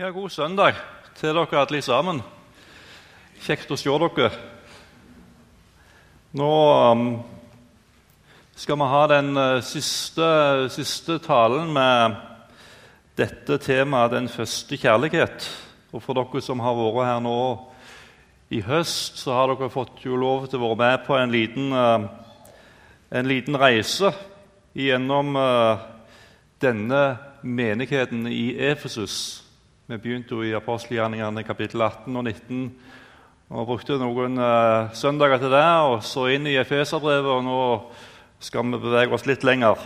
Ja, god søndag til dere alle sammen. Kjekt å se dere. Nå um, skal vi ha den uh, siste, siste, talen med dette temaet 'den første kjærlighet'. Og For dere som har vært her nå i høst, så har dere fått jo lov til å være med på en liten, uh, en liten reise gjennom uh, denne menigheten i Efesus. Vi begynte jo i apostelgjerningene kapittel 18 og 19 og brukte noen uh, søndager til det, og så inn i Efeserbrevet. Og nå skal vi bevege oss litt lenger.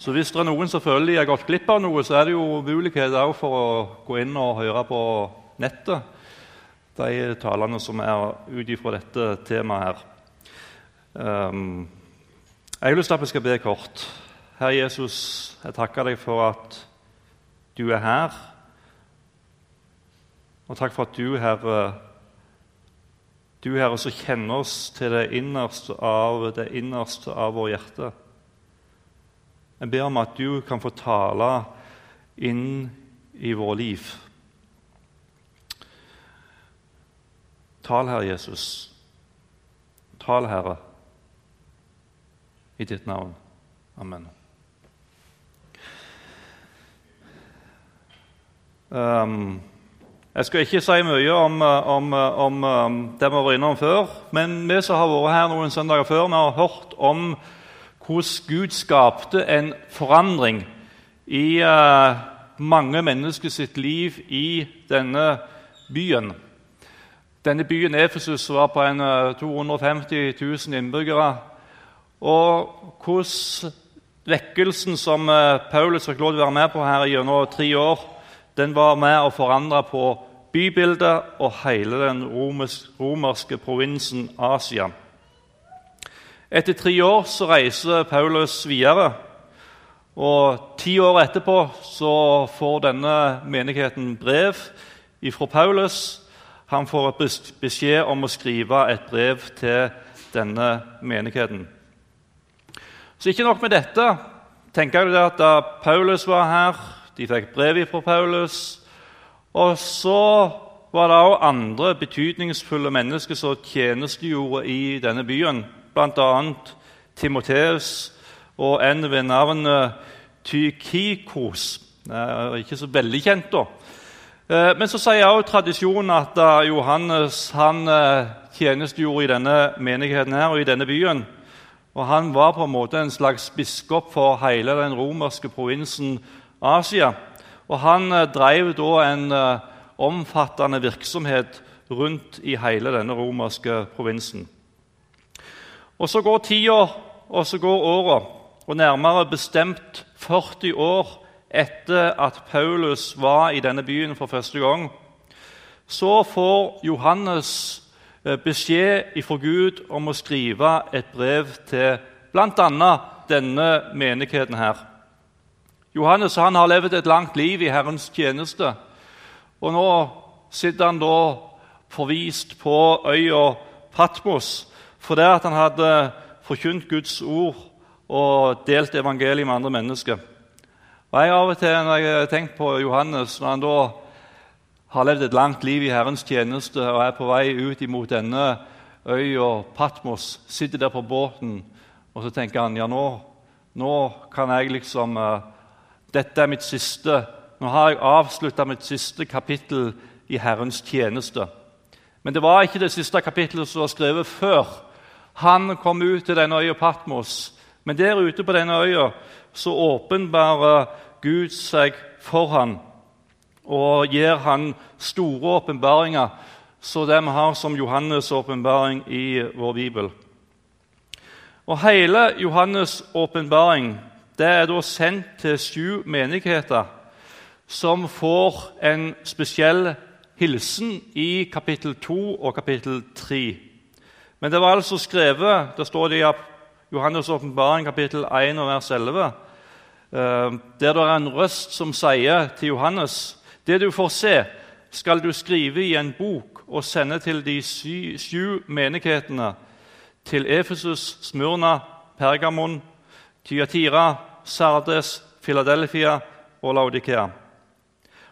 Så hvis det er noen som føler de har gått glipp av noe, så er det jo mulighet for å gå inn og høre på nettet de talene som er ut ifra dette temaet her. Um, jeg har lyst til at vi skal be kort. Herre Jesus, jeg takker deg for at du er her. Og takk for at du, Herre, du, Herre, som kjenner oss til det innerste av det innerste av vår hjerte. Jeg ber om at du kan få tale inn i vår liv. Tal, Herre Jesus. Tal, Herre, i ditt navn. Amen. Um, jeg skal ikke si mye om, eh, om, eh, om, eh, det vi har vært innom før. Men vi som har vært her noen søndager før, vi har hørt om hvordan Gud skapte en forandring i uh, mange mennesker sitt liv i denne byen. Denne byen Efesus var på en uh, 250 000 innbyggere. Og hvordan vekkelsen som Paulus fikk lov til å være med på her gjennom tre år, den var med å forandre på bybildet og hele den romerske provinsen Asia. Etter tre år så reiser Paulus videre. Og Ti år etterpå så får denne menigheten brev fra Paulus. Han får beskjed om å skrive et brev til denne menigheten. Så ikke nok med dette. tenker jeg at Da Paulus var her de fikk brev fra Paulus. Og så var det òg andre betydningsfulle mennesker som tjenestegjorde i denne byen, bl.a. Timoteus og en ved navn Tykikos. Ikke så veldig kjent, da. Eh, men så sier også tradisjonen at Johannes han eh, tjenestegjorde i denne menigheten her og i denne byen. Og Han var på en måte en slags biskop for hele den romerske provinsen Asia. Og Han eh, drev da en eh, omfattende virksomhet rundt i hele denne romerske provinsen. Og Så går tida, og så går åra, og nærmere bestemt 40 år etter at Paulus var i denne byen for første gang, så får Johannes eh, beskjed fra Gud om å skrive et brev til bl.a. denne menigheten her. Johannes han har levd et langt liv i Herrens tjeneste. Og nå sitter han da forvist på øya Patmos fordi han hadde forkynt Guds ord og delt evangeliet med andre mennesker. Og jeg Av og til når jeg har tenkt på Johannes, når han da har levd et langt liv i Herrens tjeneste og er på vei ut imot denne øya Patmos, sitter der på båten, og så tenker han ja, nå, nå kan jeg liksom uh, dette er mitt siste. Nå har jeg avslutta mitt siste kapittel i Herrens tjeneste. Men det var ikke det siste kapittelet som var skrevet før. Han kom ut til denne øya Patmos. Men der ute på denne øya så åpenbarer Gud seg for han og gir han store åpenbaringer, så det vi har som Johannes' åpenbaring i vår bibel. Og Hele Johannes' åpenbaring det er da sendt til sju menigheter som får en spesiell hilsen i kapittel 2 og kapittel 3. Men det var altså skrevet Det står det i Johannes' åpenbaring, kapittel 1 og vers 11. Eh, der det er en røst som sier til Johannes.: Det du får se, skal du skrive i en bok og sende til de sju menighetene, til Efesus, Smyrna, Pergamon, Tyatira, Sardes, Philadelphia og Laudikea.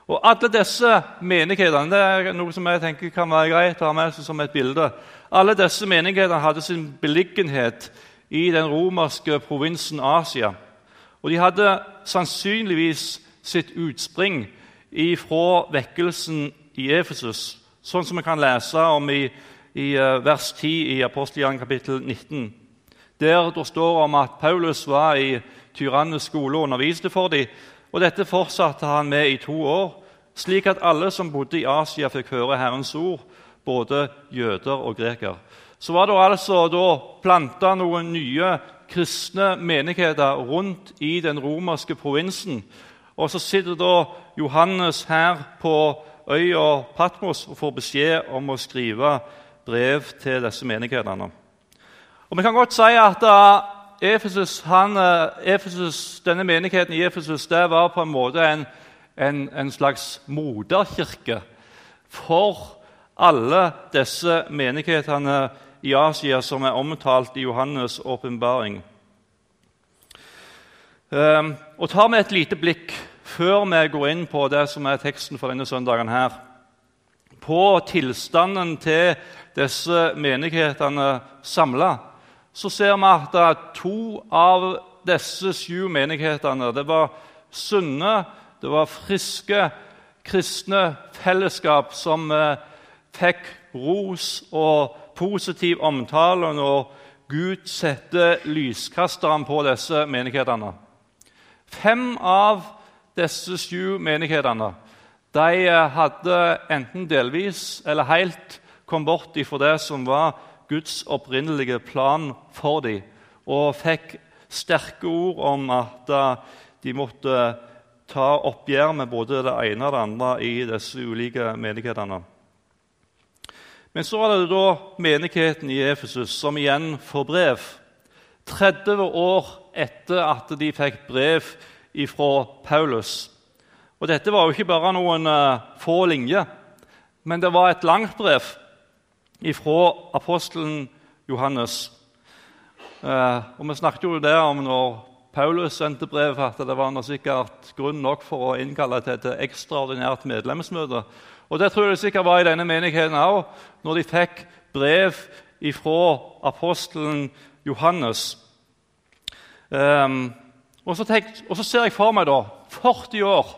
Og alle disse menighetene det er noe som jeg tenker kan være greit å ha med som et bilde, alle disse menighetene hadde sin beliggenhet i den romerske provinsen Asia. Og de hadde sannsynligvis sitt utspring fra vekkelsen i Efesus, sånn som vi kan lese om i, i eh, vers 10 i Apostelgjerningen kapittel 19. Der det står om at Paulus var i Tyrannes skole og underviste for dem. Og dette fortsatte han med i to år, slik at alle som bodde i Asia, fikk høre Herrens ord, både jøder og greker. Så var det altså da planta noen nye kristne menigheter rundt i den romerske provinsen. Og så sitter da Johannes her på øya Patmos og får beskjed om å skrive brev til disse menighetene. Og Vi kan godt si at Efesus, han, eh, Efesus, denne menigheten i Efesus var på en måte en, en, en slags moderkirke for alle disse menighetene i Asia som er omtalt i Johannes' åpenbaring. Um, og tar vi et lite blikk før vi går inn på det som er teksten for denne søndagen, her, på tilstanden til disse menighetene samla, så ser vi at to av disse sju menighetene det var sunne, det var friske kristne fellesskap som eh, fikk ros og positiv omtale når Gud setter lyskasteren på disse menighetene. Fem av disse sju menighetene de hadde enten delvis eller helt kom bort ifra det som var Guds opprinnelige plan for dem, og fikk sterke ord om at de måtte ta oppgjør med både det ene og det andre i disse ulike menighetene. Men så var det da menigheten i Efesus som igjen får brev. 30 år etter at de fikk brev fra Paulus. Og Dette var jo ikke bare noen uh, få linjer, men det var et langt brev fra apostelen Johannes. Uh, og Vi snakket jo der om når Paulus sendte brev, at det var sikkert grunn nok for å innkalle til et ekstraordinært medlemsmøte. Og Det tror jeg det sikkert var i denne menigheten òg, når de fikk brev fra apostelen Johannes. Um, og, så tenkt, og, så ser jeg for meg da 40 år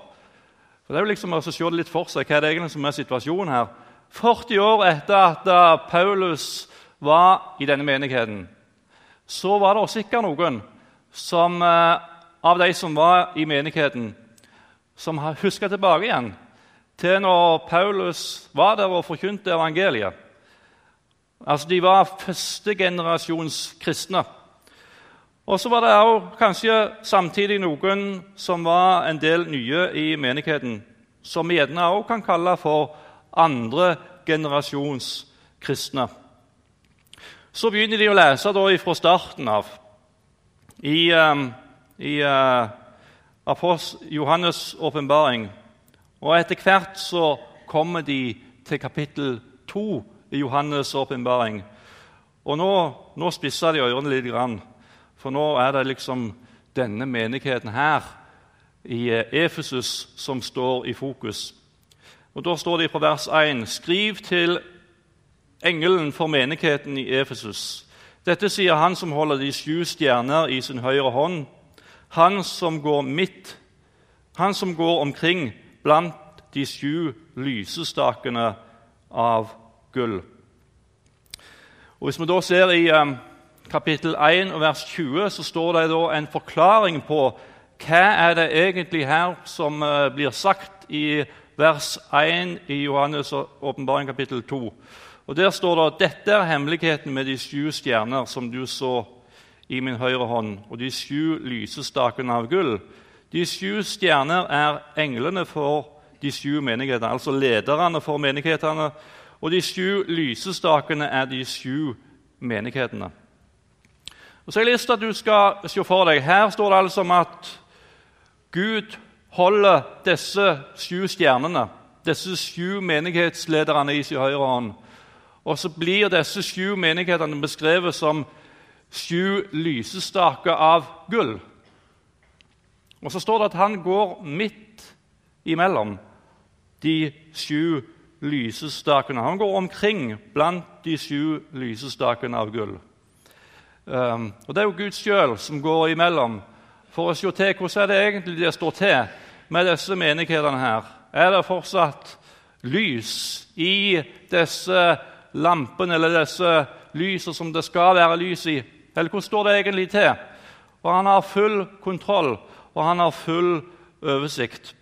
for Det er jo liksom å se det litt for seg hva er det egentlig som er situasjonen her. 40 år etter at Paulus var i denne menigheten, så var det sikkert noen som, uh, av de som var i menigheten, som huska tilbake igjen til når Paulus var der og forkynte evangeliet. Altså, De var førstegenerasjons kristne. Og så var det også kanskje samtidig noen som var en del nye i menigheten, som vi gjerne også kan kalle for andre generasjons kristne. Så begynner de å lese da fra starten av. I, um, i uh, Johannes' åpenbaring og etter hvert så kommer de til kapittel 2 i Johannes' åpenbaring. Og nå, nå spisser de ørene litt, grann, for nå er det liksom denne menigheten her i Efesus som står i fokus. Og Da står det fra vers 1.: Skriv til engelen for menigheten i Efesus. Dette sier han som holder de sju stjerner i sin høyre hånd, han som går midt, han som går omkring blant de sju lysestakene av gull. Og Hvis vi da ser i um, kapittel 1 og vers 20, så står det da en forklaring på hva er det egentlig her som uh, blir sagt i vers 1 i Johannes' åpenbaring kapittel 2. Og Der står det at dette er hemmeligheten med de sju stjerner som du så i min høyre hånd, og de sju lysestakene av gull. De sju stjerner er englene for de sju menighetene, altså lederne for menighetene. Og de sju lysestakene er de sju menighetene. Og så har jeg lyst til at du skal se for deg, Her står det altså om at Gud holder disse sju stjernene, disse sju menighetslederne, i sin høyre hånd. Og så blir disse sju menighetene beskrevet som sju lysestaker av gull. Og så står det at han går midt imellom. de sju lysestakene. Han går omkring blant de sju lysestakene av gull. Um, og Det er jo Gud sjøl som går imellom for å se til hvordan det egentlig det står til med disse menighetene. her. Er det fortsatt lys i disse lampene eller disse lysene som det skal være lys i? Eller hvordan står det egentlig til? Og Han har full kontroll, og han har full oversikt.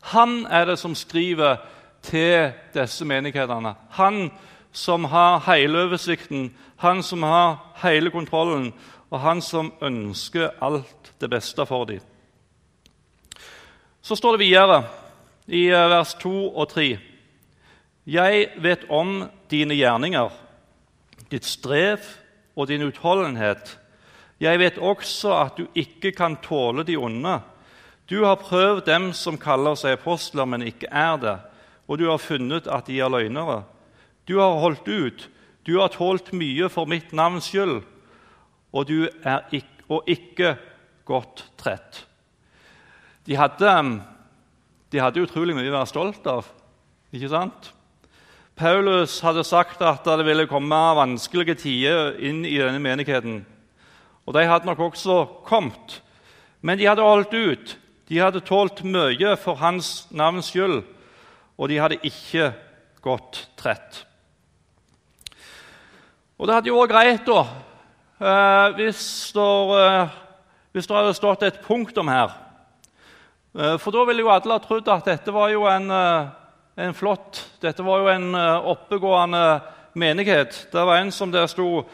Han er det som skriver til disse menighetene. Han som har hele oversikten, han som har hele kontrollen, og han som ønsker alt det beste for dem. Så står det videre i eh, vers 2 og 3.: Jeg vet om dine gjerninger, ditt strev og din utholdenhet. Jeg vet også at du ikke kan tåle de onde. Du har prøvd dem som kaller seg apostler, men ikke er det, og du har funnet at de er løgnere. Du har holdt ut, du har tålt mye for mitt navns skyld, og du er ikke, og ikke gått trett. De hadde, de hadde utrolig mye å være stolt av, ikke sant? Paulus hadde sagt at det ville komme vanskelige tider inn i denne menigheten. Og de hadde nok også kommet. Men de hadde holdt ut. De hadde tålt mye for hans navns skyld, og de hadde ikke gått trett. Og det hadde jo vært greit da, eh, hvis, eh, hvis det hadde stått et punktum her. Eh, for da ville jo alle ha trodd at dette var jo en, eh, en flott Dette var jo en eh, oppegående menighet. Det var en som det sto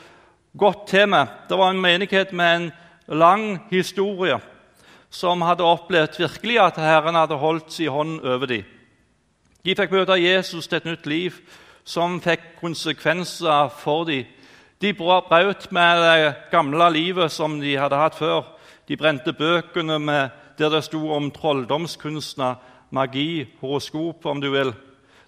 godt til med. Det var en menighet med en lang historie som hadde opplevd virkelig at Herren hadde holdt sin hånd over dem. De fikk møte Jesus til et nytt liv som fikk konsekvenser for dem. De brøt med det gamle livet som de hadde hatt før. De brente bøkene med, der det sto om trolldomskunstner, magi, horoskop, om du vil.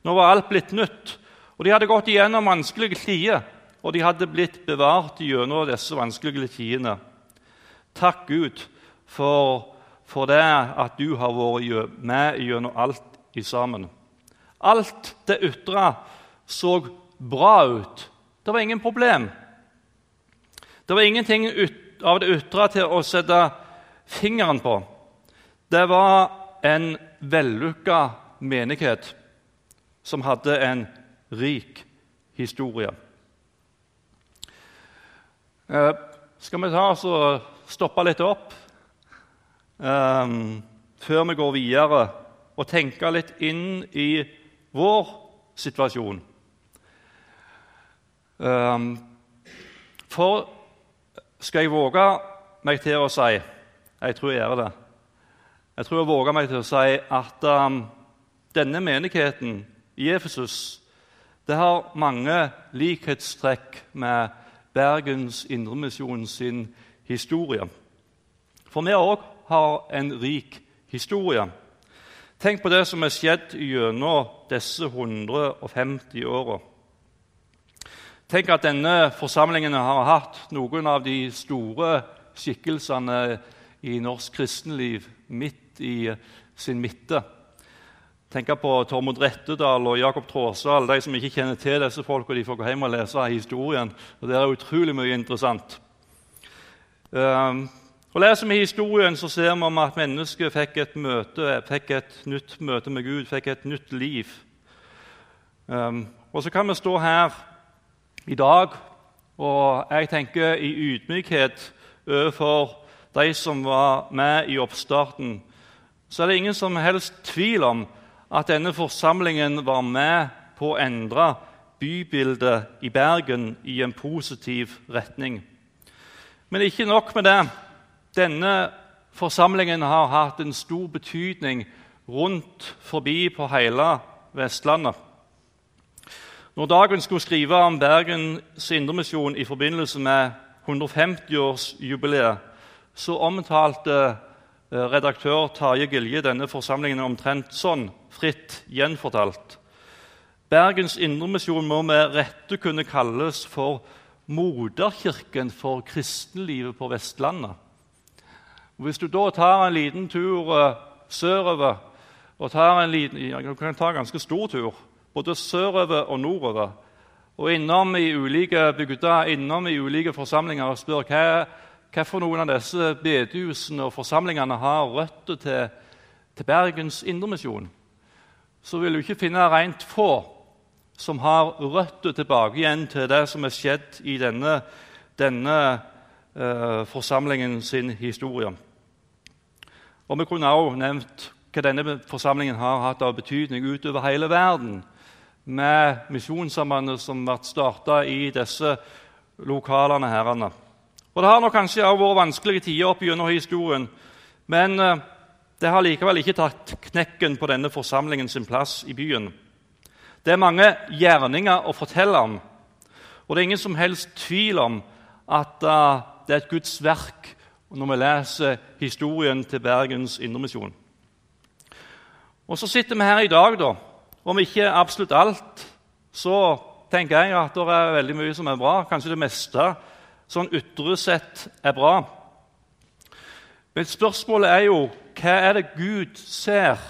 Nå var alt blitt nytt, og de hadde gått igjennom vanskelige tider. Og de hadde blitt bevart gjennom disse vanskelige tidene. Takk, Gud, for, for det at du har vært med gjennom alt i sammen. Alt det ytre så bra ut. Det var ingen problem. Det var ingenting av det ytre til å sette fingeren på. Det var en vellykka menighet som hadde en rik historie. Eh, skal vi ta oss og stoppe litt opp eh, før vi går videre, og tenke litt inn i vår situasjon? Eh, for skal jeg våge meg til å si Jeg tror jeg gjør det. Jeg tror jeg våger meg til å si at um, denne menigheten i Efesus det har mange likhetstrekk med Bergens Indremisjon sin historie. For vi òg har en rik historie. Tenk på det som er skjedd gjennom disse 150 åra. Tenk at denne forsamlingen har hatt noen av de store skikkelsene i norsk kristenliv midt i sin midte. Tenk på Tormod Rettedal og Jakob Tråsdal. De som ikke kjenner til disse folka, de får gå hjem og lese historien. og Det er utrolig mye interessant. Um, og Leser vi historien, så ser vi at mennesket fikk et, møte, fikk et nytt møte med Gud, fikk et nytt liv. Um, og så kan vi stå her i dag, og jeg tenker i ydmykhet overfor de som var med i oppstarten så er det ingen som helst tvil om at denne forsamlingen var med på å endre bybildet i Bergen i en positiv retning. Men ikke nok med det. Denne forsamlingen har hatt en stor betydning rundt forbi på hele Vestlandet. Når Dagen skulle skrive om Bergens Indremisjon i forbindelse med 150-årsjubileet, så omtalte Eh, redaktør Tarje Gilje denne forsamlingen omtrent sånn, fritt gjenfortalt. Bergens Indremisjon må med rette kunne kalles for moderkirken for kristenlivet på Vestlandet. Hvis du da tar en liten tur uh, sørover og tar en liten, du kan ta en ganske stor tur, både sørover og nordover, og innom i ulike bygder, innom i ulike forsamlinger og spør hva, hva for noen av disse bedehusene og forsamlingene har røtter til, til Bergens Indremisjon, så vil du ikke finne rent få som har røtter tilbake igjen til det som er skjedd i denne, denne eh, forsamlingen sin historie. Og Vi kunne også nevnt hva denne forsamlingen har hatt av betydning utover hele verden, med Misjonssambandet som ble starta i disse lokalene. herrene. Og Det har nok kanskje også vært vanskelige tider opp gjennom historien, men eh, det har likevel ikke tatt knekken på denne forsamlingen sin plass i byen. Det er mange gjerninger å fortelle om, og det er ingen som helst tvil om at uh, det er et Guds verk når vi leser historien til Bergens Indremisjon. Og så sitter vi her i dag, da. Om ikke absolutt alt, så tenker jeg at det er veldig mye som er bra. Kanskje det meste sånn ytre sett er bra. Men spørsmålet er jo hva er det Gud ser?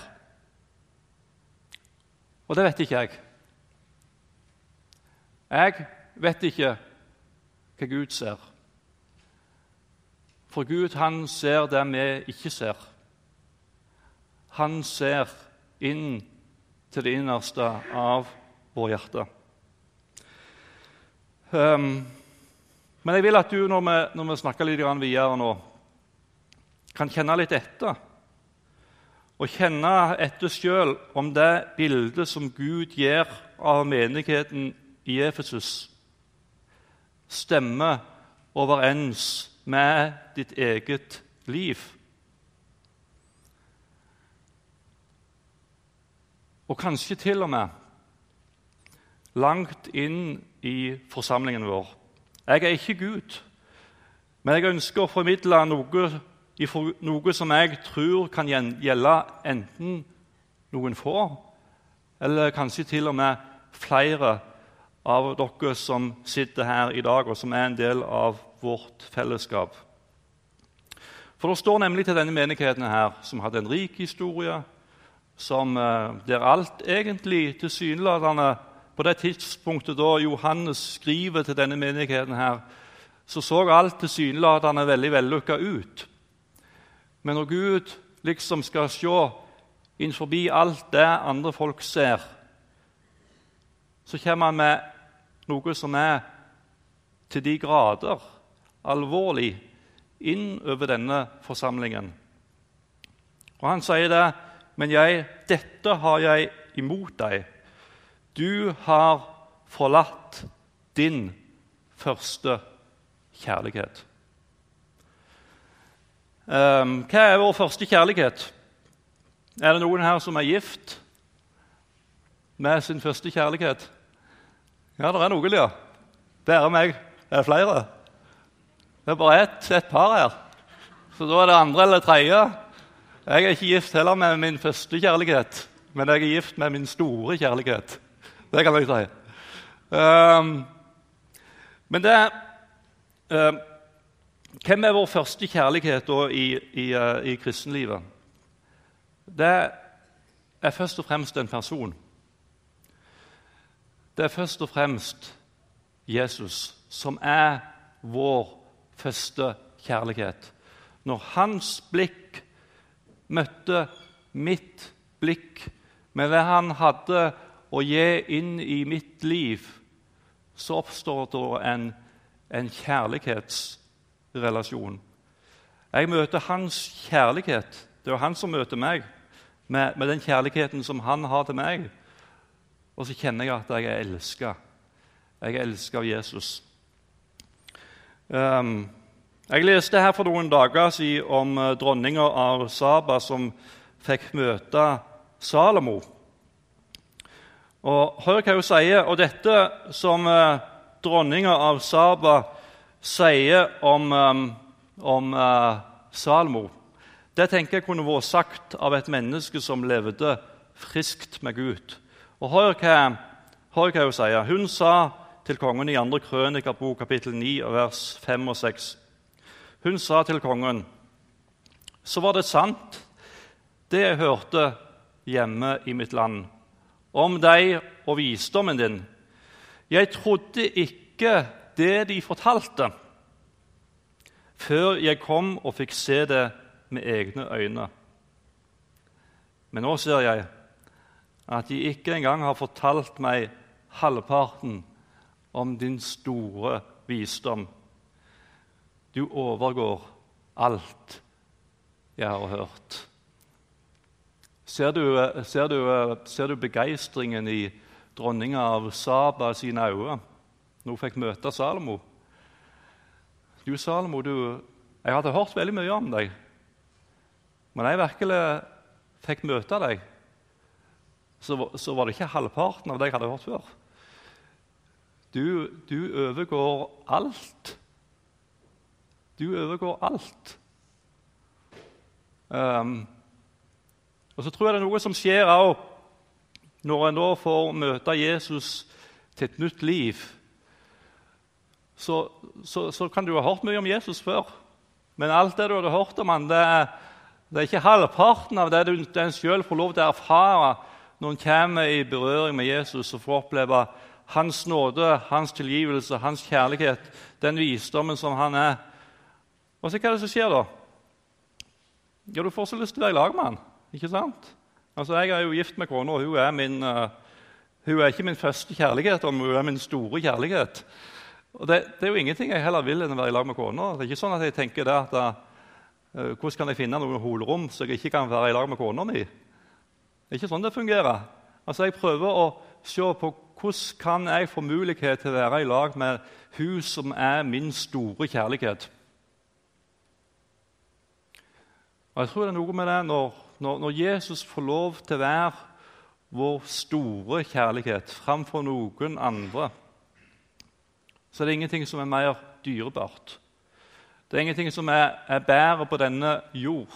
Og det vet ikke jeg. Jeg vet ikke hva Gud ser. For Gud han ser det vi ikke ser. Han ser inn til det innerste av vår hjerte. Um, men jeg vil at du, når vi, når vi snakker litt videre nå, kan kjenne litt etter. Og kjenne etter sjøl om det bildet som Gud gir av menigheten i Efesus, stemmer overens med ditt eget liv. Og kanskje til og med langt inn i forsamlingen vår. Jeg er ikke Gud, men jeg ønsker å formidle noe, noe som jeg tror kan gjelde enten noen få, eller kanskje til og med flere av dere som sitter her i dag, og som er en del av vårt fellesskap. For Det står nemlig til denne menigheten her, som hadde en rik historie, som, eh, der alt egentlig tilsynelatende På det tidspunktet da Johannes skriver til denne menigheten, her, så så alt tilsynelatende veldig vellykka ut. Men når Gud liksom skal se inn forbi alt det andre folk ser, så kommer han med noe som er til de grader alvorlig inn over denne forsamlingen. Og Han sier det men jeg, dette har jeg imot deg. Du har forlatt din første kjærlighet. Um, hva er vår første kjærlighet? Er det noen her som er gift med sin første kjærlighet? Ja, det er noen, ja. Bare meg. Er det flere? Det er bare ett, et par her. Så da er det andre eller tredje. Jeg er ikke gift heller med min første kjærlighet, men jeg er gift med min store kjærlighet. Det kan jeg si. Um, men det um, Hvem er vår første kjærlighet da, i, i, uh, i kristenlivet? Det er først og fremst en person. Det er først og fremst Jesus som er vår første kjærlighet. Når hans blikk møtte mitt blikk med det han hadde å gi inn i mitt liv, så oppstår det en, en kjærlighetsrelasjon. Jeg møter hans kjærlighet. Det er jo han som møter meg med, med, den kjærligheten som han har til meg. Og så kjenner jeg at jeg er elska. Jeg er elska av Jesus. Um, jeg leste her for noen dager siden om eh, dronninga av Saba som fikk møte Salomo. Og Hør hva hun sier. Og dette som eh, dronninga av Saba sier om, eh, om Salomo, det tenker jeg kunne vært sagt av et menneske som levde friskt med Gud. Og Hør hva, hør hva hun sier. Hun sa til kongen i 2. krønikabok kapittel 9, vers 5 og 6. Hun sa til kongen, 'Så var det sant, det jeg hørte hjemme i mitt land, om deg og visdommen din. Jeg trodde ikke det de fortalte, før jeg kom og fikk se det med egne øyne. Men nå ser jeg at de ikke engang har fortalt meg halvparten om din store visdom. Du overgår alt jeg har hørt. Ser du, ser du, ser du begeistringen i dronninga av Saba sine øyne når hun fikk møte Salomo? Du, Salomo, du, jeg hadde hørt veldig mye om deg. Men jeg virkelig fikk møte deg, så, så var det ikke halvparten av det jeg hadde hørt før. Du, du overgår alt. Du overgår alt. Um, og så tror jeg det er noe som skjer òg når en da får møte Jesus til et nytt liv. Så, så, så, kan du ha hørt mye om Jesus før, men alt det du hadde hørt om han, det, det er ikke halvparten av det du, en sjøl får lov til å erfare når en kommer i berøring med Jesus og får oppleve hans nåde, hans tilgivelse, hans kjærlighet, den visdommen som han er. Og så hva er det som skjer da? Ja, Du får så lyst til å være i lag med han. Ikke sant? Altså, Jeg er jo gift med kona, og hun er, min, uh, hun er ikke min første kjærlighet, men hun er min store kjærlighet. Og det, det, er jo ingenting jeg heller vil enn å være i lag med kona. Det er ikke sånn at jeg tenker det at uh, hvordan kan jeg finne noen holrom så jeg ikke kan være i lag med kona mi? Det er ikke sånn det fungerer. Altså, Jeg prøver å se på hvordan kan jeg få mulighet til å være i lag med hun som er min store kjærlighet. Og jeg tror det er noe med det når, når, når Jesus får lov til å være vår store kjærlighet framfor noen andre, så er det ingenting som er mer dyrebart det er ingenting som er, er bedre på denne jord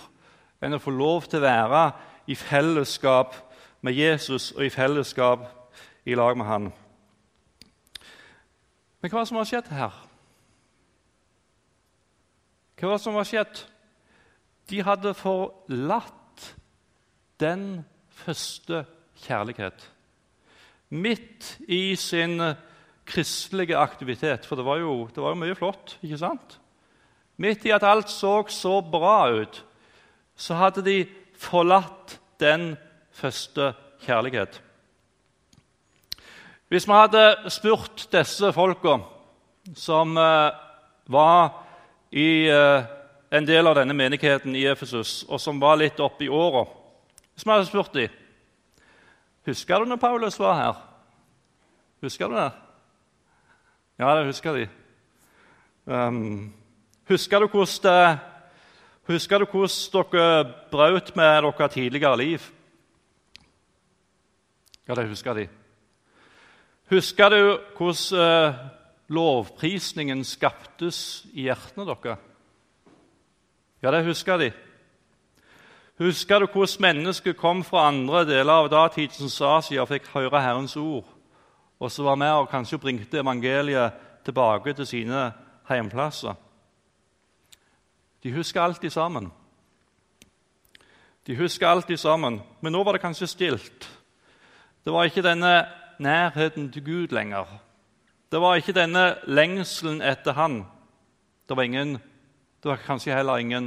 enn å få lov til å være i fellesskap med Jesus og i fellesskap i lag med han. Men hva er det som har skjedd her? Hva er det som har skjedd? De hadde forlatt den første kjærlighet. Midt i sin kristelige aktivitet, for det var jo, det var jo mye flott. ikke sant? Midt i at alt så så bra ut, så hadde de forlatt den første kjærlighet. Hvis vi hadde spurt disse folka som eh, var i eh, en del av denne menigheten i Efesus, og som var litt oppe i åra Hvis vi hadde spurt dem Husker du når Paulus var her? Husker du det? Ja, det husker de. Um, Husker du hvordan, husker du hvordan dere brøt med dere tidligere liv? Ja, det husker de. Husker du hvordan uh, lovprisningen skaptes i hjertene deres? Ja, det husker de. Husker du hvordan mennesker kom fra andre deler av datidens Asia og fikk høre Herrens ord, og så var med og kanskje bringte evangeliet tilbake til sine heimplasser? De husker alltid sammen. De husker alltid sammen, men nå var det kanskje stilt. Det var ikke denne nærheten til Gud lenger. Det var ikke denne lengselen etter Han. Det var, ingen, det var kanskje heller ingen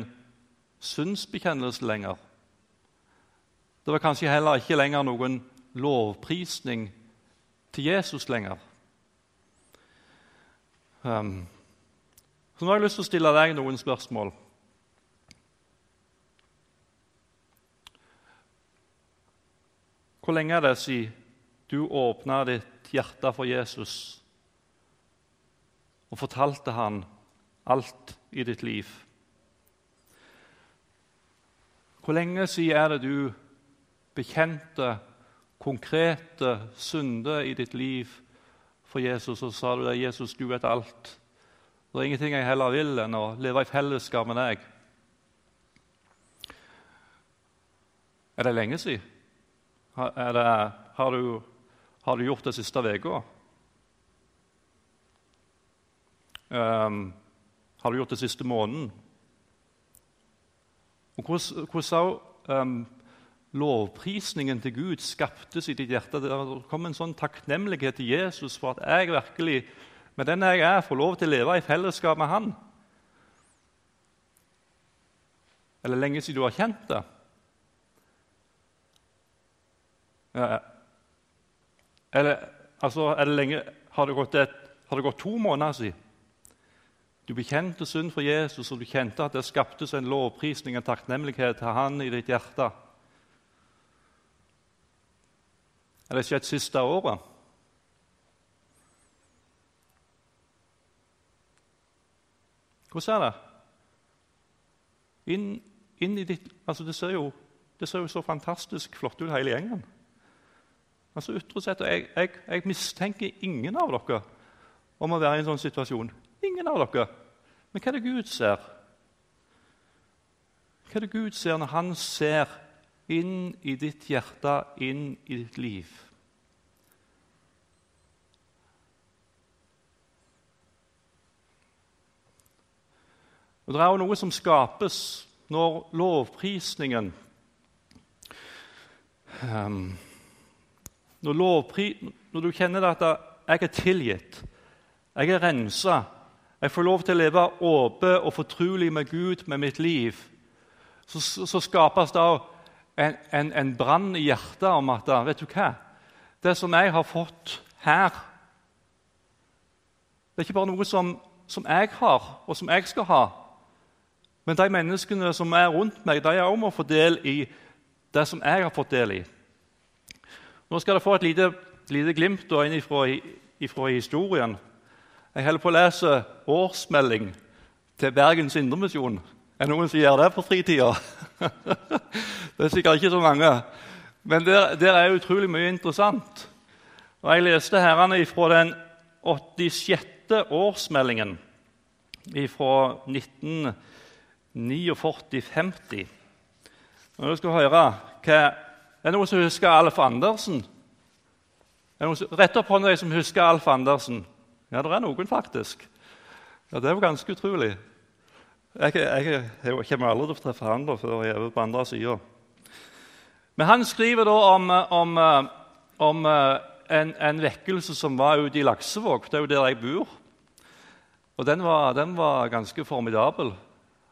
synsbekjennelse lenger. Det var kanskje heller ikke lenger noen lovprisning til Jesus lenger. Um, så nå har jeg lyst til å stille deg noen spørsmål. Hvor lenge er det siden du åpna ditt hjerte for Jesus og fortalte han alt i ditt liv? Hvor lenge siden er det du bekjente konkrete synder i ditt liv for Jesus, og sa du at 'Jesus, du vet alt'. Det er ingenting jeg heller vil enn å leve i fellesskap med deg. Er det lenge siden? Det, har, du, har, du, gjort det siste uka? Um, har du gjort det siste måneden? Og hvordan, hvordan um, lovprisningen til Gud skaptes i ditt hjerte. Det kom en sånn takknemlighet til Jesus for at jeg virkelig, med den jeg er, får lov til å leve i fellesskap med Han. Eller lenge siden du har kjent det. Eller altså, er det lenge, har, det gått et, har det gått to måneder siden? Du bekjente synd for Jesus, og du kjente at det skaptes en lovprisning, en takknemlighet til Han i ditt hjerte. Er det skjedd siste året? Hvordan er det? Inn, inn i ditt, altså det, ser jo, det ser jo så fantastisk flott ut, hele gjengen. Altså ytre sett, jeg, jeg, jeg mistenker ingen av dere om å være i en sånn situasjon. Ingen av dere. Men hva er det Gud ser? Hva er det Gud ser når han ser inn i ditt hjerte, inn i ditt liv? Og Det er jo noe som skapes når lovprisningen um, når, lovpri, når, du kjenner at jeg er tilgitt, jeg er rensa, jeg får lov til å leve åpen og fortrolig med Gud med mitt liv, så, så skapes det en, en, en brann i hjertet om at vet du hva? Det som jeg har fått her Det er ikke bare noe som, som jeg har, og som jeg skal ha. Men de menneskene som er rundt meg, de er òg må få del i det som jeg har fått del i. Nå skal dere få et lite, lite glimt inn ifra historien. Jeg holder på å lese årsmelding til Bergens Indremisjon. Er det noen som gjør det på fritida? det er sikkert ikke så mange. Men der, der er utrolig mye interessant. Og Jeg leste herrene fra den 86. årsmeldingen fra 1949-50. Nå skal høre hva Er det noen som husker Alf Andersen? Rett opp hånda de som husker Alf Andersen. Ja, det er noen, faktisk. Ja, Det er jo ganske utrolig. Jeg, jeg, jeg kommer aldri til å treffe han da, før jeg er på andre sida. Men han skriver da om, om, om en, en, vekkelse som var ute i Laksevåg. Det er jo der jeg bor. Og den var, den var ganske formidabel.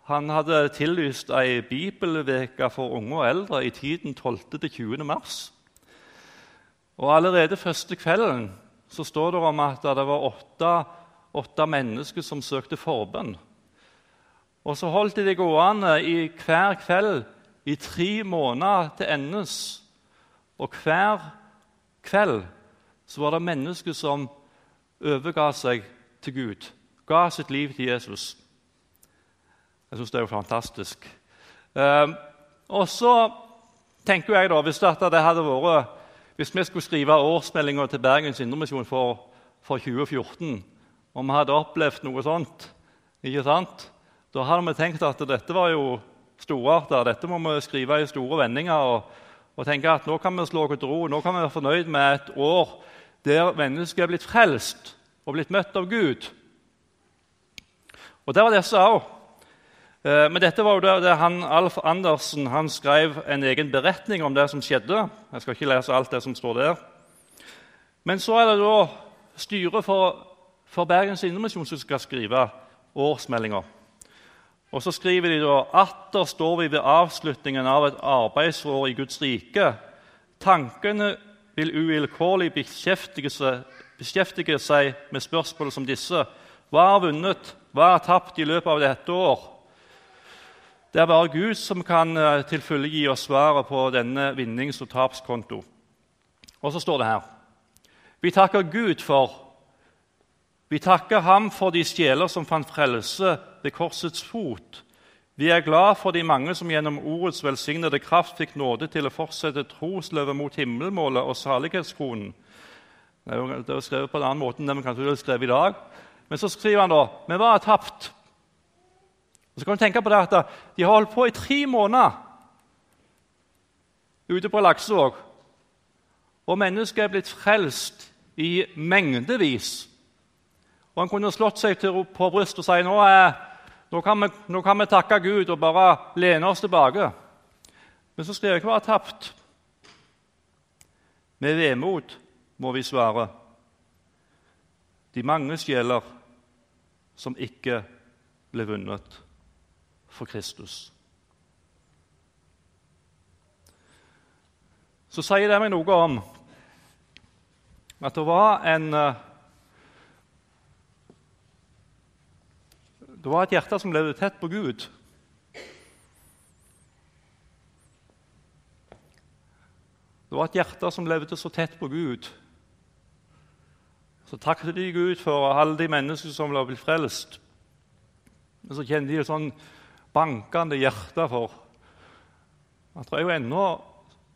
Han hadde tillyst ei bibelveke for unge og eldre i tiden 12. til 20. mars. Og Allerede første kvelden så står det om at det var åtte, åtte mennesker som søkte forbønn. Og så holdt de det gående i hver kveld i tre måneder til endes. Og hver kveld så var det mennesker som overga seg til Gud, ga sitt liv til Jesus. Jeg syns det er jo fantastisk. Eh, og så tenker jeg da, Hvis det hadde vært hvis vi skulle skrive årsmeldinga til Bergens Indremisjon for, for 2014, og vi hadde opplevd noe sånt, ikke sant? da hadde vi tenkt at dette var jo storarta. Dette må vi skrive i store vendinger. Og, og tenke at nå kan vi slå oss ro. Nå kan vi være fornøyd med et år der mennesket er blitt frelst og blitt møtt av Gud. Og det var disse òg. Eh, men dette var jo det, han, Alf Andersen han skrev en egen beretning om det som skjedde. Jeg skal ikke lese alt det som står der. Men så er det da styret for, for Bergens Indremisjon som skal skrive årsmeldinga. Og så skriver de da atter står vi ved avslutningen av et arbeidsår i Guds rike. Tankene vil uvilkårlig beskjeftige seg, beskjeftige seg med spørsmål som disse. Hva er vunnet? Hva er tapt i løpet av dette år? Det er bare Gud som kan eh, til fulle gi oss svaret på denne vinnings- og tapskonto. Og så står det her Vi takker Gud for Vi takker Ham for de sjeler som fant frelse ved korsets fot. Vi er glad for de mange som gjennom ordets velsignede kraft fikk nåde til å fortsette trosløpet mot himmelmålet og salighetskronen. Det er jo skrevet på en annen måte enn det vi kanskje skrevet i dag. Men så skriver han da vi var tapt. Og så kan du tenke på det at De har holdt på i tre måneder ute på Laksevåg. Og mennesket er blitt frelst i mengdevis. Og Han kunne slått seg til på brystet og si nå, er, nå, kan vi, nå kan vi takke Gud og bare lene oss tilbake. Men så skal jeg ikke være tapt. Med vemod må vi svare. De mange sjeler som ikke ble vunnet for Kristus. Så sier det meg noe om at det var en eh, Det var et hjerte som levde tett på Gud. Det var et hjerte som levde så tett på Gud. Så takket de Gud for alle de mennesker som ble frelst. Men så kjente de et sånn bankende hjerte for at det er jo ennå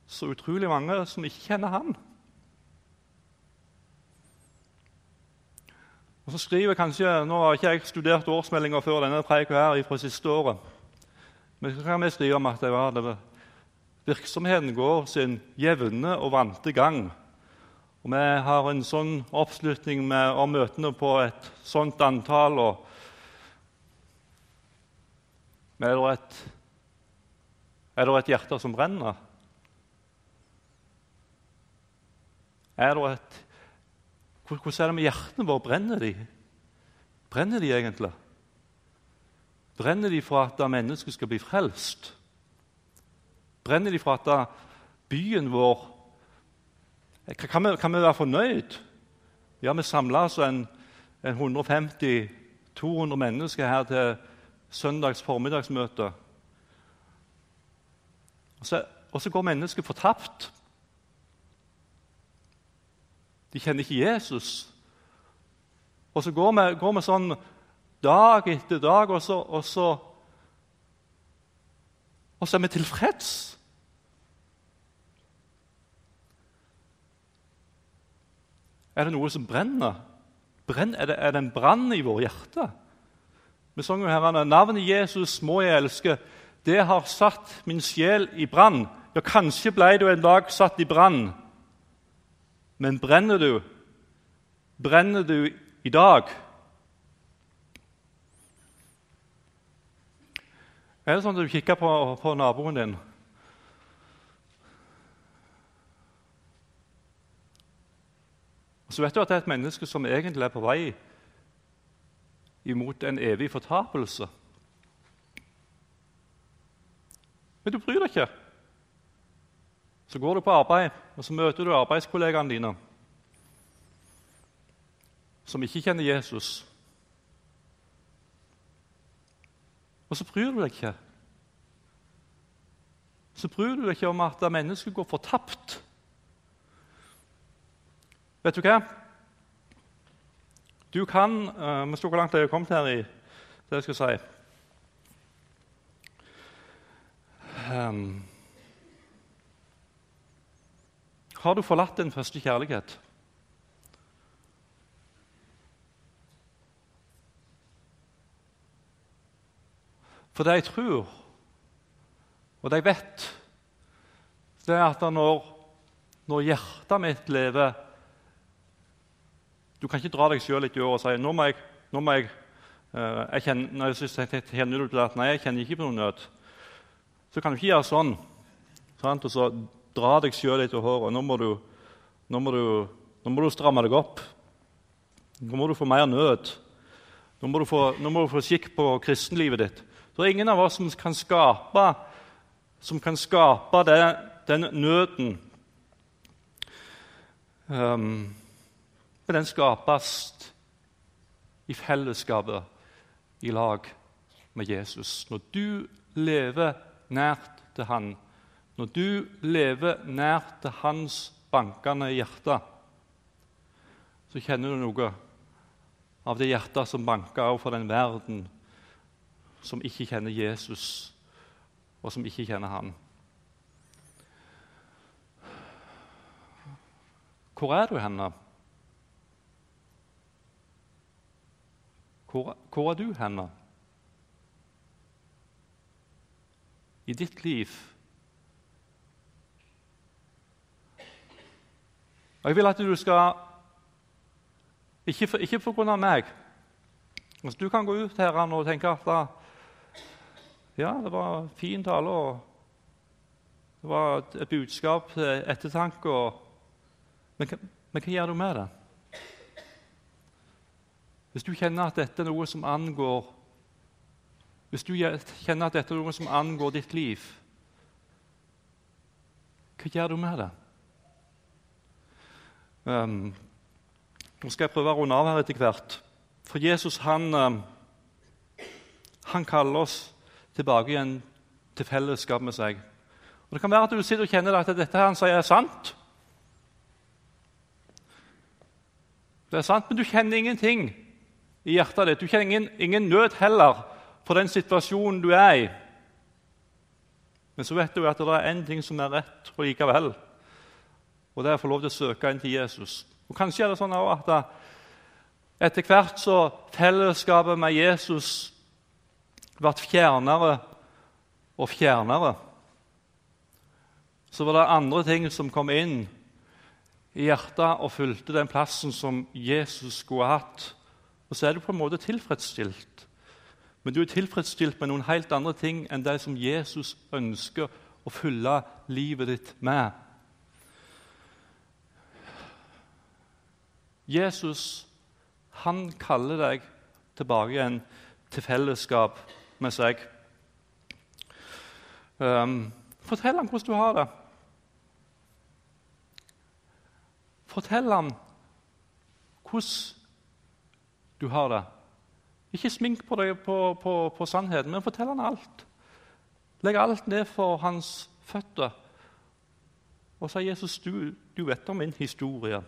så utrolig mange som ikke kjenner Han. Og så skriver kanskje, Nå har ikke jeg studert årsmeldinga før denne preika her fra siste året. Men så kan vi skrive om at det var, det virksomheten går sin jevne og vante gang. Og Vi har en sånn oppslutning med, om møtene på et sånt antall. og er det, et, er det et hjerte som brenner? Er det et hvordan er det med hjertene våre? Brenner de? Brenner de egentlig? Brenner de for at mennesket skal bli frelst? Brenner de for at byen vår Kan vi, kan vi være fornøyd? Ja, vi samla altså en, en 150-200 mennesker her til søndags formiddagsmøte. Og så, og så går mennesker fortapt. De kjenner ikke Jesus. Og så går vi, går vi sånn dag etter dag, og så, og så, og så er vi tilfreds. Er det noe som brenner? Brenn, er, det, er, det, en brann i vårt hjerte? Vi sang jo herrene, navnet Jesus må jeg elske. Det har satt min sjel i brann. Ja, kanskje ble du en dag satt i brann. Men brenner du? Brenner du i dag? Er det sånn at du kikker på, på naboen din Og Så vet du at det er et menneske som egentlig er på vei imot en evig fortapelse. Men du bryr deg ikke. Så går du på arbeid, og så møter du arbeidskollegaene dine som ikke kjenner Jesus. Og så bryr du deg ikke. Så bryr du deg ikke om at mennesket går fortapt. Vet du hva? Du kan uh, Vi står hvor langt jeg har kommet her i det jeg skal si. Um, har du forlatt din første kjærlighet? For det jeg tror, og det jeg vet, det er at når, når hjertet mitt lever Du kan ikke dra deg sjøl litt i øret og si nå må jeg, nå må jeg, uh, jeg kjenner, jeg kjenner til at nei, jeg kjenner ikke på noen nød. Så kan du ikke gjøre sånn. Sant? Og så dra deg sjøl litt i håret. Nå må, du, nå, må du, nå må, du, stramme deg opp. Nå må du få mer nød. Nå må du få, må du få skikk på kristenlivet ditt. Det er ingen av oss som kan skape, som kan skape det, den nøden. Um, men den skapes i fellesskapet i lag med Jesus. Når du lever nært til Han, når du lever nært til hans bankende hjerte, så kjenner du noe av det hjertet som banker for den verden som ikke kjenner Jesus, og som ikke kjenner han. Hvor er du henne? Hvor, hvor er du henne? I ditt liv Og Jeg vil at du skal Ikke, for, ikke av meg. Altså, du kan gå ut her og tenke at da, ja, det var fin tale. Og, Det var et, budskap til ettertanke. Og, men, men hva gjør du med det? Hvis du kjenner at dette er noe som angår Hvis du kjenner at dette er noe som angår ditt liv, hva gjør du med det? Um, nå skal jeg prøve å runde av her etter hvert. For Jesus han, um, han kaller oss tilbake igjen til fellesskap med seg. Og Det kan være at du sitter og kjenner at dette han sier, er sant. Det er sant, Men du kjenner ingenting i hjertet ditt. Du kjenner ingen, ingen nød heller for den situasjonen du er i. Men så vet du at det er én ting som er rett og likevel. Og det er å få lov til å søke inn til Jesus. Og Kanskje er det sånn at etter hvert så fellesskapet med Jesus ble fjernere og fjernere. Så var det andre ting som kom inn i hjertet og fulgte den plassen som Jesus skulle hatt. Og så er du på en måte tilfredsstilt. Men du er tilfredsstilt med noen helt andre ting enn det som Jesus ønsker å fylle livet ditt med. Jesus han kaller deg tilbake igjen til fellesskap med seg. Um, fortell ham hvordan du har det. Fortell ham hvordan du har det. Ikke smink på, deg, på, på, på sannheten, men fortell han alt. Legg alt ned for hans føtter og sa Jesus, du, du vet om min historie.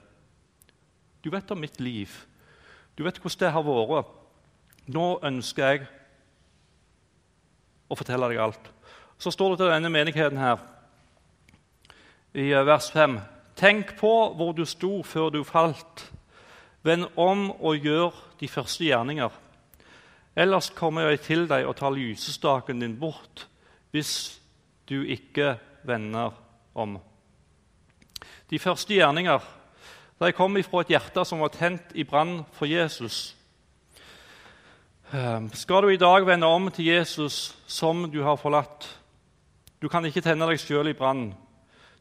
Du vet om mitt liv. Du vet hvordan det har vært. Nå ønsker jeg å fortelle deg alt. Så står det til denne menigheten her i vers 5.: Tenk på hvor du sto før du falt. Vend om og gjør de første gjerninger. Ellers kommer jeg til deg og tar lysestaken din bort, hvis du ikke vender om. De første gjerninger de kom ifra et hjerte som var tent i brann for Jesus. Ehm, skal du i dag vende om til Jesus som du har forlatt? Du kan ikke tenne deg sjøl i brann.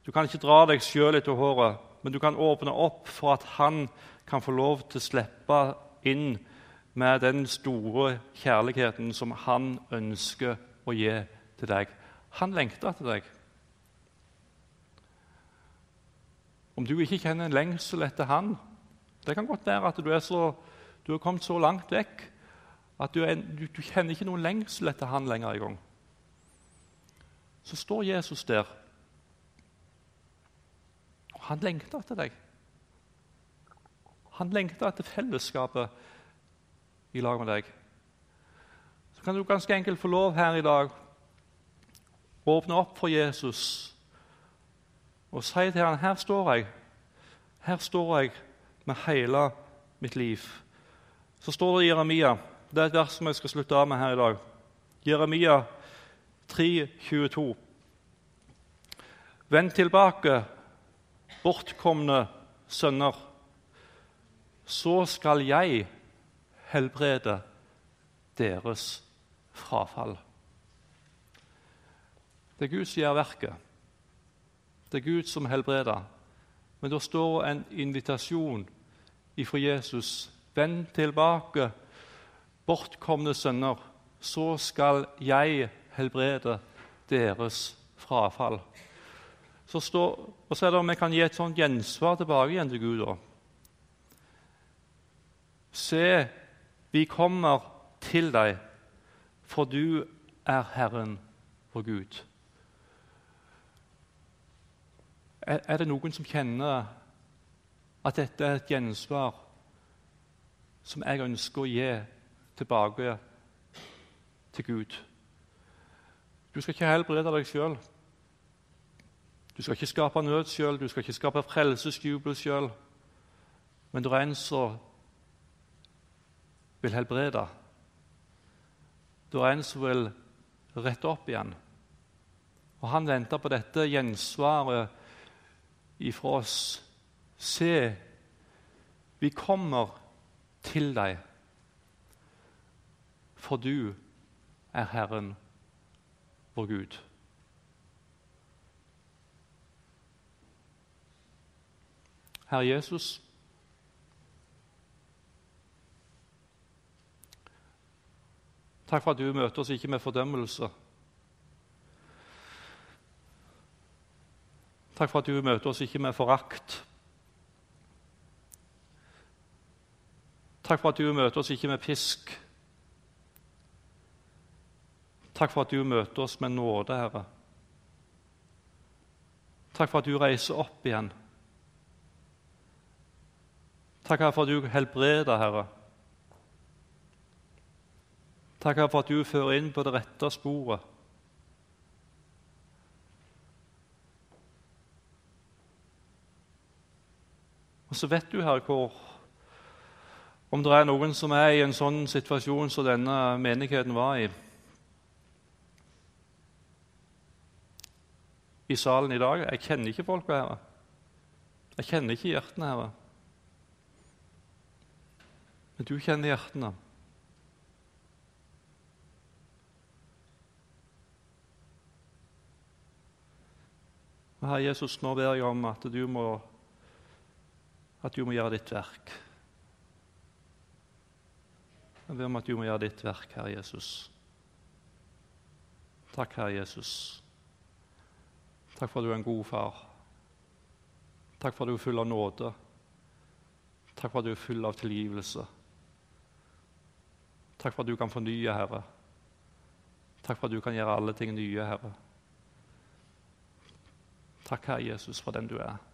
Du kan ikke dra deg sjøl etter håret, men du kan åpne opp for at han kan få lov til å slippe inn med den store kjærligheten som han ønsker å gi til deg. Han lengter etter deg. Om du ikke kjenner en lengsel etter han, Det kan godt være at du, er så, du har kommet så langt vekk at du, er, du, du kjenner ikke noen lengsel etter han lenger engang. Så står Jesus der. Og han lengter etter deg. Han lengter etter fellesskapet i lag med deg. Så kan du ganske enkelt få lov her i dag å åpne opp for Jesus og si til ham her står jeg. Her står jeg med hele mitt liv. Så står det i Jeremia Det er et vers som jeg skal slutte av med her i dag. Jeremia 3, 22. Vend tilbake, bortkomne sønner så skal jeg helbrede deres frafall. Det er Gud som gjør verket. Det er Gud som helbreder. Men det står en invitasjon ifra Jesus. Vend tilbake, bortkomne sønner, så skal jeg helbrede deres frafall. Så står, og så er det om vi kan gi et sånt gjensvar tilbake igjen til Gud. Også. Se, vi kommer til deg, for du er Herren vår Gud. Er, det noen som kjenner at dette er et gjensvar som jeg ønsker å gi tilbake til Gud? Du skal ikke helbrede deg sjøl. Du skal ikke skape nød sjøl, du skal ikke skape frelsesjubel sjøl. Men det er en som vil helbrede. Det er en som vil rette opp igjen. Og Han venter på dette gjensvaret ifra oss. Se, vi kommer til deg, for du er Herren vår Gud. Herre Jesus, Takk for at du møter oss ikke med fordømmelse. Takk for at du møter oss ikke med forakt. Takk for at du møter oss ikke med pisk. Takk for at du møter oss med nåde, Herre. Takk for at du reiser opp igjen. Takk for at du helbreder, Herre. Takk for at du fører inn på det rette sporet. Og så vet du, Herre, hvor om det er noen som er i en sånn situasjon som denne menigheten var i. i salen i dag. Jeg kjenner ikke folka, her. Jeg kjenner ikke hjertene, her. Men du kjenner hjertene. Herre Jesus, nå ber jeg om at du må, at du må gjøre ditt verk. Jeg ber om at du må gjøre ditt verk, Herre Jesus. Takk, Herre Jesus. Takk for at du er en god far. Takk for at du er full av nåde. Takk for at du er full av tilgivelse. Takk for at du kan fornye, Herre. Takk for at du kan gjøre alle ting nye, Herre. Takk, Herre Jesus, for den du er.